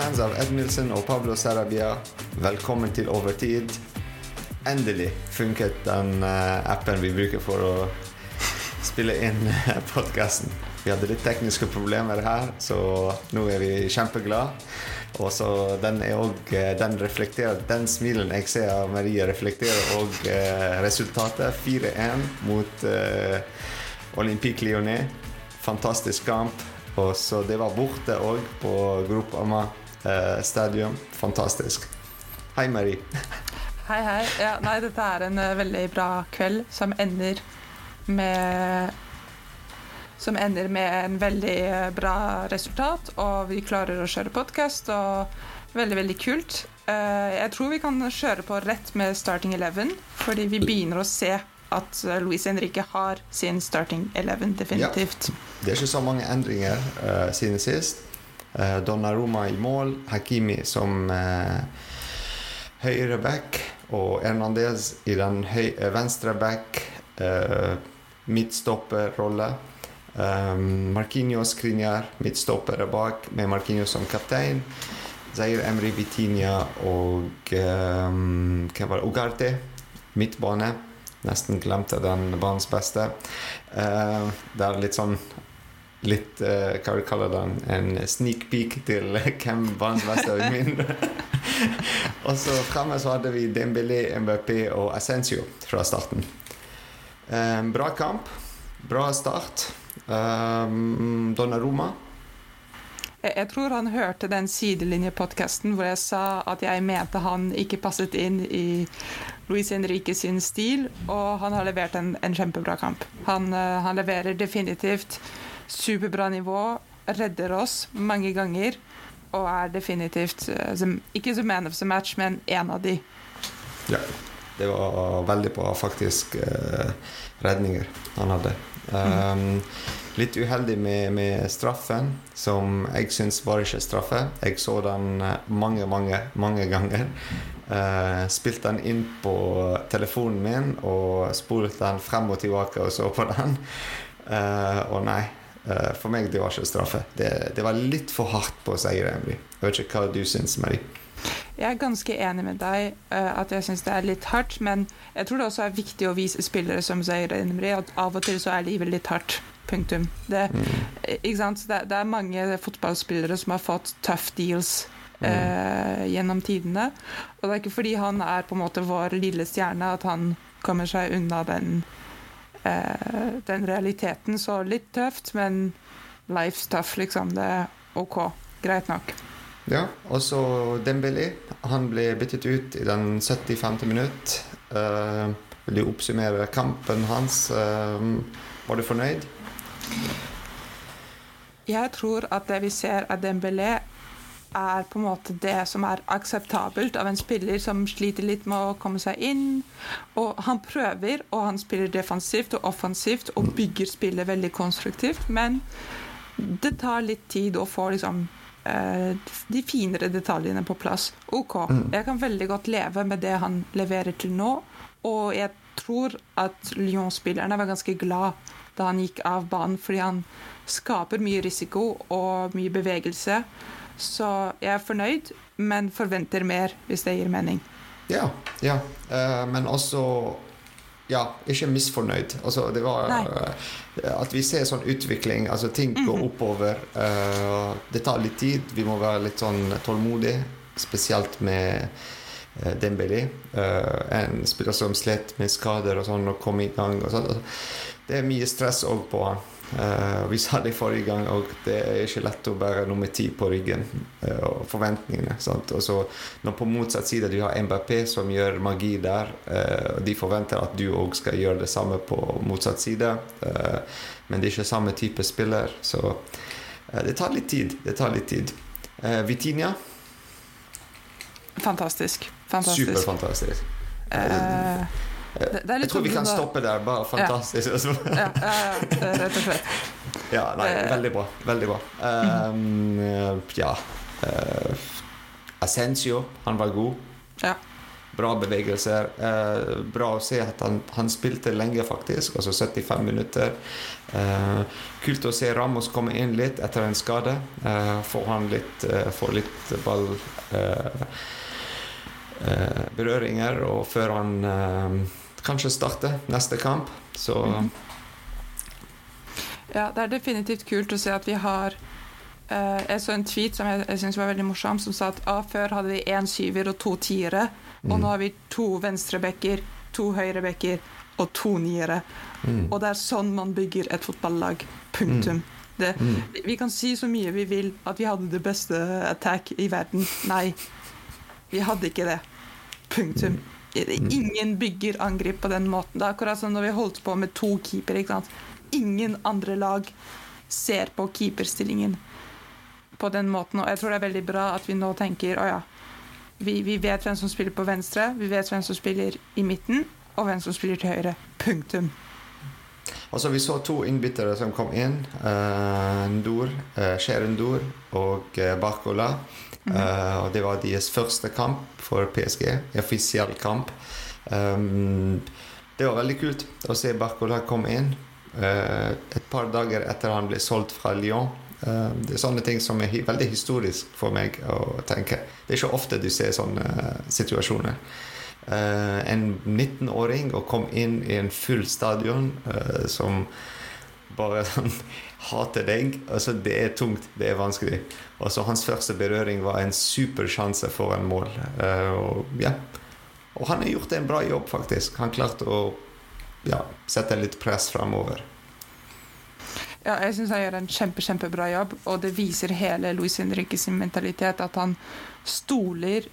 Fans av Edmilsen og Pablo Sarabia, velkommen til Overtid. Endelig funket den eh, appen vi bruker for å spille inn podkasten. Vi hadde litt tekniske problemer her, så nå er vi kjempeglade. Og så den er også, den reflekterer Den smilen jeg ser av Marie, reflekterer òg resultatet. 4-1 mot eh, Olympique Lyonnais. Fantastisk kamp. Og så det var borte òg på Groupama eh, stadion. Fantastisk. Hei, Marie. Hei, hei. Ja, nei, dette er en uh, veldig bra kveld som ender med Som ender med en veldig uh, bra resultat, og vi klarer å kjøre podkast, og veldig, veldig kult. Uh, jeg tror vi kan kjøre på rett med starting eleven, fordi vi begynner å se at Louise Henrique har sin starting eleven, definitivt. Ja. Det er ikke så mange endringer siden sist. Uh, Donnaroma i mål, Hakimi som eh, høyre back og Hernandez i den venstre back. eh, midtstopperrolle. Um, Marquinhos Skriniar, midtstoppere bak, med Marquinhos som kaptein. Zair Emry Vitinia og um, hva var det? Ugarte, midtbane. Nesten glemte den banens beste. Uh, det er litt sånn Litt uh, hva du kaller den En sneak peek til hvem banens beste mindre. og så fremme så hadde vi Dembélé, MVP og Ascencio fra starten. Um, bra kamp. Bra start. Um, Donnaroma jeg tror han hørte den sidelinjepodkasten hvor jeg sa at jeg mente han ikke passet inn i Luis Henrique sin stil, og han har levert en, en kjempebra kamp. Han, han, leverer definitivt superbra nivå, redder oss mange ganger, og er definitivt uh, ikke som man of the match, men en av de. Ja, det var veldig bra, faktisk, uh, redninger han hadde. Um, litt uheldig med, med, straffen, som jeg syns var ikke straffe. Jeg så den eh, mange, mange, mange ganger. Uh, spilte den inn på telefonen min og spolte den frem og tilbake og så på den. Uh, og nei, for meg det var ikke straffe. Det, det var litt for hardt på seier, Emry. Jeg vet ikke hva du syns, Marie. Jeg er ganske enig med deg uh, at jeg syns det er litt hardt, men jeg tror det også er viktig å vise spillere som Zaire Enemri at av og til så er livet litt hardt. Punktum. Det, mm. det, det, er mange fotballspillere som har fått tough deals uh, gjennom tidene. Og det er ikke fordi han er på en måte vår lille stjerne at han kommer seg unna den, den realiteten. Så litt tøft, men life's tough, liksom. Det er OK. Greit nok. Ja, og så Dembélé. Han ble byttet ut i den 75. minutt. Uh, vil du oppsummere kampen hans? Uh, var du fornøyd? Jeg tror at det vi ser av Dembélé, er på en måte det som er akseptabelt av en spiller som sliter litt med å komme seg inn. Og han prøver, og han spiller defensivt og offensivt og bygger spillet veldig konstruktivt, men det tar litt tid å få liksom Eh, de finere detaljene på plass. OK, mm. jeg kan veldig godt leve med det han leverer til nå, og jeg tror at Lyon-spillerne var ganske glad da han gikk av banen, fordi han skaper mye risiko og mye bevegelse. Så jeg er fornøyd, men forventer mer, hvis det gir mening. Ja, ja. Uh, men også ja, ikke misfornøyd. Altså, det var uh, At vi ser sånn utvikling. Altså, ting går mhm. oppover. Uh, det tar litt tid. Vi må være litt sånn tålmodige, spesielt med uh, Dembélé. En spiller som slet med skader og sånn, og kom i gang. Og sånn. Det er mye stress òg på han. Uh, vi sa det forrige gang òg, det er ikke lett å bære nummer ti på ryggen. Uh, og forventningene. Sant? Og så når på motsatt side du har MBP som gjør magi der, uh, og de forventer at du òg skal gjøre det samme på motsatt side, men det er ikke samme type spiller, så det tar litt tid. Det tar litt tid. Vitinia? Fantastisk. Fantastisk. Superfantastisk. Uh, det, det jeg tror vi kan stoppe der. Bare fantastisk. Ja, ja, ja rett og slett. Ja, nei, eh. veldig bra. Veldig bra. Um, ja uh, Ascensio, han var god. Ja. bra bevegelser. Uh, bra å se at han, han, spilte lenge, faktisk. Altså 75 minutter. Uh, kult å se Ramos komme inn litt etter en skade. Uh, få han litt, eh, få litt ball eh, eh, berøringer, og før han kanskje starte neste kamp. Så mm. Ja, det er definitivt kult å se at vi har Uh, jeg så en tweet som jeg, jeg synes var veldig morsom, som sa at ah, før hadde vi én syver og to tiere. Og mm. nå har vi to venstrebekker, to høyrebekker og to niere. Mm. Og det er sånn man bygger et fotballag. Punktum. Mm. Det, mm. vi kan si så mye vi vil at vi hadde det beste attack i verden. Nei, vi hadde ikke det. Punktum. Mm. Ingen bygger angrep på den måten. Det er akkurat som når vi holdt på med to keepere. Ingen andre lag ser på keeperstillingen på den måten. Og jeg tror det er veldig bra at vi nå tenker å ja, vi, vi, vet hvem som spiller på venstre, vi vet hvem som spiller i midten, og hvem som spiller til høyre. Punktum. Altså, vi så to innbyttere som kom inn. Uh, Ndour, uh, Sher og uh, Barcola. -hmm. og det var deres første kamp for PSG. Offisiell kamp. Um, det var veldig kult å se Barcola komme inn. et par dager etter han ble solgt fra Lyon Uh, det er sånne ting som er veldig historisk for meg å tenke. Det er ikke ofte du ser sånne eh, situasjoner. En 19-åring og kom inn i en full stadion som bare sånn hater deg. Altså, det er tungt, det er vanskelig. Og så hans første berøring var en super sjanse for en mål. og, ja. og han har gjort en bra jobb, faktisk. Han klarte å ja, sette litt press framover. Ja, jeg syns han gjør en kjempe, kjempebra jobb, og det viser hele Luis Henrique sin mentalitet. At han stoler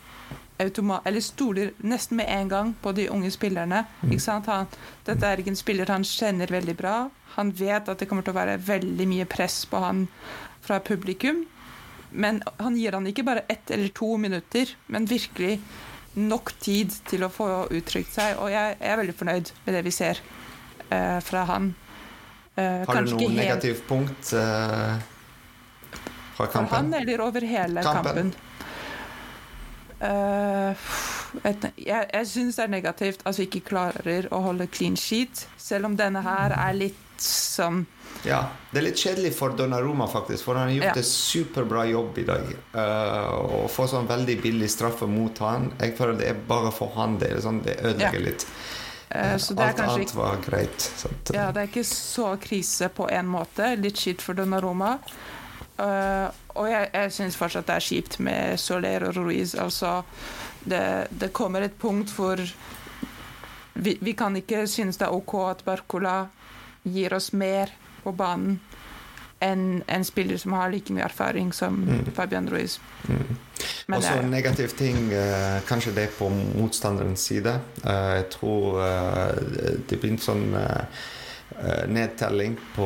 eller stoler nesten med en gang på de unge spillerne. Mm. Han, dette er ikke en spiller han kjenner veldig bra. Han vet at det kommer til å være veldig mye press på han fra publikum. Men han gir han ikke bare ett eller to minutter, men virkelig nok tid til å få uttrykt seg. Og jeg, er veldig fornøyd med det vi ser uh, fra han. Uh, Har du noe negativt punkt uh, fra kampen? For han eller over hele kampen? kampen? Uh, et, jeg jeg syns det er negativt at vi ikke klarer å holde clean sheet, selv om denne her er litt sånn Ja, det er litt kjedelig for Donnaroma, faktisk, for han har gjort ja. en superbra jobb i dag. Uh, å få sånn veldig billig straffe mot han, jeg føler det er bare for han det, sånn, det ødelegger ja. litt. Eh, så det Alt annet var greit. Sant? Ja, det er ikke så krise på en måte. Litt skitt for Donnaroma. Uh, og jeg, jeg syns fortsatt det er kjipt med Soler og Ruiz. Altså, det, det kommer et punkt hvor vi, vi, kan ikke synes det er OK at Barcola gir oss mer på banen enn en spiller som har like mye erfaring som mm. Fabian Ruiz. Mm. Og så en negativ ting, uh, kanskje det på motstanderens side. Uh, jeg tror uh, det blir en sånn nedtelling på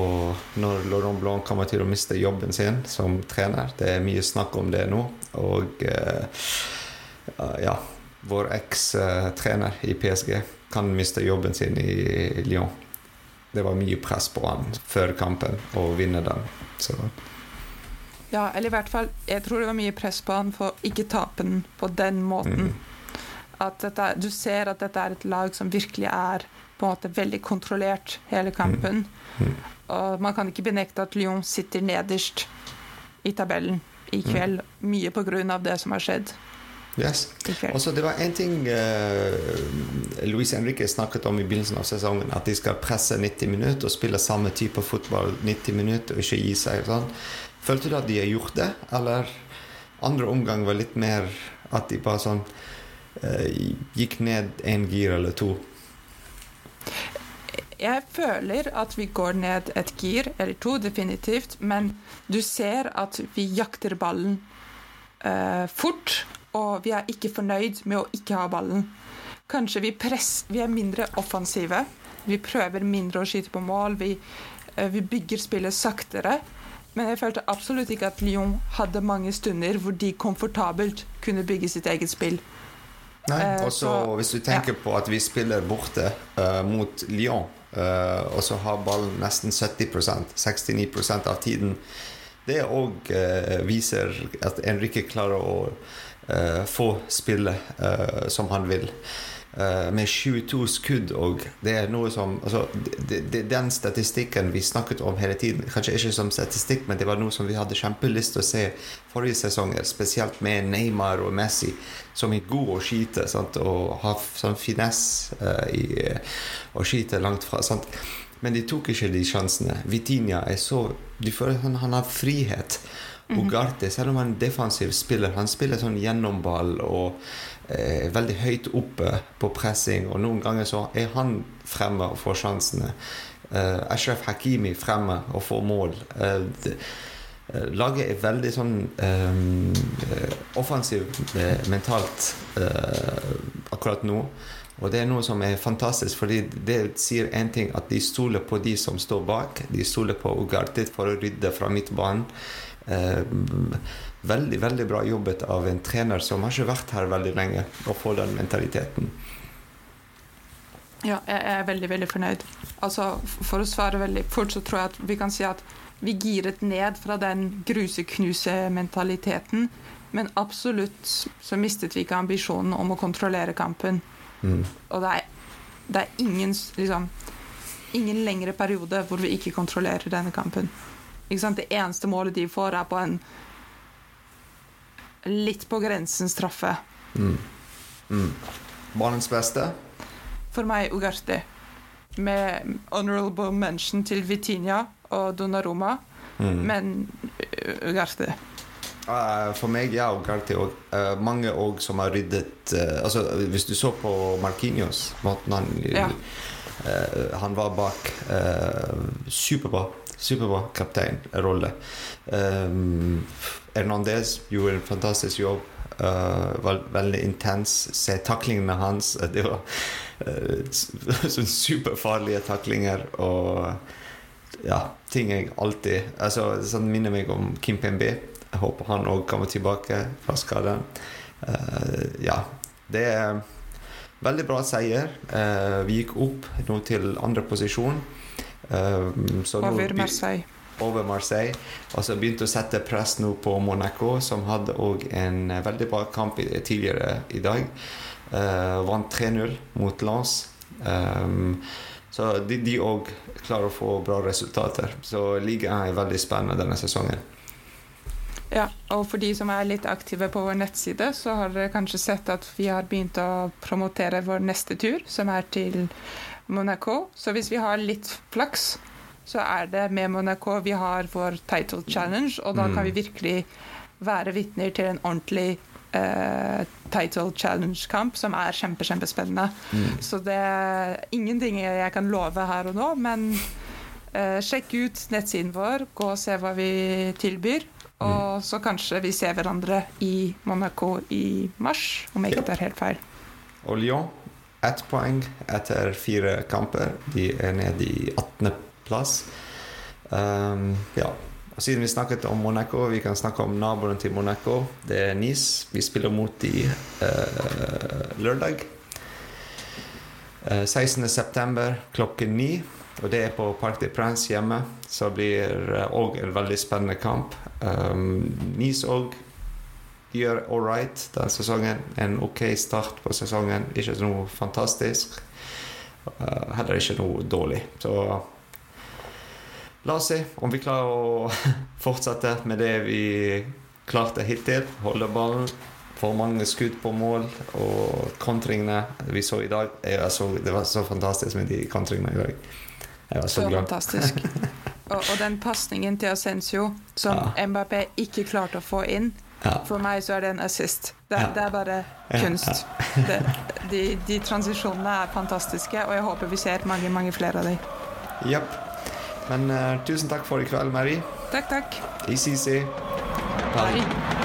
når Laurent Blanc kommer til å miste jobben sin som trener. Det er mye snakk om det nå. Og ja, vår eks-trener i PSG kan miste jobben sin i Lyon det var mye press på han før kampen å vinne den. Så. Ja, eller i hvert fall Jeg tror det var mye press på han for ikke tape den på den måten. Mm. At dette, du ser at dette er et lag som virkelig er på en måte veldig kontrollert hele kampen. Mm. Mm. Og man kan ikke benekte at Lyon sitter nederst i tabellen i mm. kveld, mye på grunn av det som har skjedd. Yes. Også, det var én ting uh, Luis Henrique snakket om i begynnelsen av sesongen. At de skal presse 90 minutter og spille samme type fotball 90 minutter og ikke gi seg. Sånn. Følte du at de har gjort det, eller andre omgang var litt mer at de bare sånn eh, gikk ned én gir eller to? Jeg føler at vi går ned et gir eller to, definitivt. Men du ser at vi jakter ballen eh, fort og vi er ikke fornøyd med å ikke ha ballen. Kanskje vi, press, vi er mindre offensive. Vi prøver mindre å skyte på mål. Vi, eh, vi bygger spillet saktere. Men jeg følte absolutt ikke at Lyon hadde mange stunder hvor de komfortabelt kunne bygge sitt eget spill. Nei, eh, også Hvis du tenker ja. på at vi spiller borte uh, mot Lyon, uh, og så har ballen nesten 70% 69% av tiden, det òg uh, viser at Enrique klarer å uh, få spillet uh, som han vil. Uh, med 22 skudd og det er noe som altså, det, det, Den statistikken vi snakket om hele tiden, kanskje ikke som statistikk, men det var noe som vi hadde kjempelyst til å se forrige sesonger, spesielt med Neymar og Messi, som er gode å skyte sant? og har sånn finesse uh, i å skyte langt fra. Sant? Men de tok ikke de sjansene. Vitinha er så Du føler han, han har frihet. Ugarte, selv om han er en defensiv spiller, han spiller sånn gjennomball og eh, veldig høyt oppe på pressing, og noen ganger så er han fremme og får sjansene. Eh, Ashraf Hakimi fremme og får mål. Eh, det, laget er veldig sånn eh, offensivt mentalt akkurat nå. Og det er noe som er fantastisk, fordi det sier én ting at de stoler på de som står bak. De stoler på Ugarte for å rydde fra midtbanen. Eh, veldig veldig bra jobbet av en trener som har ikke vært her veldig lenge, å få den mentaliteten. Ja, jeg er veldig veldig fornøyd. Altså, For å svare veldig fort, så tror jeg at vi kan si at vi giret ned fra den gruse-knuse-mentaliteten. Men absolutt så mistet vi ikke ambisjonen om å kontrollere kampen. Mm. Og det er, det er ingen, liksom, ingen lengre periode hvor vi ikke kontrollerer denne kampen. Det eneste målet de får, er på en litt på grensen straffe. Mm. Mm. Banens beste? For meg Ugarti. Med honorable mention til Vitinha og Donnaroma. Mm. Men Ugarte. Uh, for meg, ja, Ugarti òg. Uh, mange òg som har ryddet uh, altså, Hvis du så på Markinios, måten han ja. Han var bak. superbra superbra kapteinrolle. Um, Hernandez gjorde en fantastisk jobb. Uh, var veldig intens. Se taklingene hans. Det var uh, superfarlige taklinger. Og ja, ting jeg alltid altså, Sånn minner meg om Kim Pembe. Jeg håper han òg kommer tilbake fra skaden. Uh, ja, det er veldig bra seier. Vi gikk opp nå til andre posisjon. Um, over Marseille. Over Marseille. Og så begynte å sette press nå på Monaco, som hadde òg en eh, veldig bra kamp tidligere i dag. Uh, vant 3-0 mot Lens. Um, så de òg klarer å få bra resultater. Så ligaen er veldig spennende denne sesongen. Ja, og for de som er litt aktive på vår nettside, så har dere kanskje sett at vi har begynt å promotere vår neste tur, som er til Monaco. Så hvis vi har litt flaks, så er det med Monaco vi har vår title challenge, og da kan vi mm. virkelig være vitner til en ordentlig uh, title challenge-kamp som er kjempe, kjempespennende. Mm. Så det er ingenting jeg kan love her og nå, men uh, sjekk ut nettsiden vår, gå og se hva vi tilbyr. Og mm. så kanskje vi ser hverandre i Monaco i mars, om jeg ikke tar helt feil. Og Lyon ett poeng etter fire kamper. De er nede i 18.-plass. Um, ja. Og siden vi snakket om Monaco, vi kan snakke om naboen til Monaco. Det er Nice. Vi spiller mot de uh, lørdag. Uh, 16.9. klokken ni. Og det er på Parc de Prince hjemme. Så blir òg uh, en veldig spennende kamp. Um, nice òg gjør all right den sesongen. En ok start på sesongen. Ikke noe fantastisk. Uh, heller ikke noe dårlig. Så la oss se om vi klarer å fortsette med det vi klarte hittil. Holde ballen. For mange skudd på mål og kontringene vi så i dag. Så, det var så fantastisk med de kontringene i dag. Jeg var så, så glad. fantastisk. Og, og den pasningen til Ascencio som ja. Mbappé ikke klarte å få inn ja. For meg så er det en assist. Det, ja. det er bare kunst. Det, de, de, transisjonene er fantastiske, og jeg håper vi ser mange mange flere av dem. Yep. Men uh, tusen takk for i kveld, Mary. Takk, takk. ICC. Bye. Bye.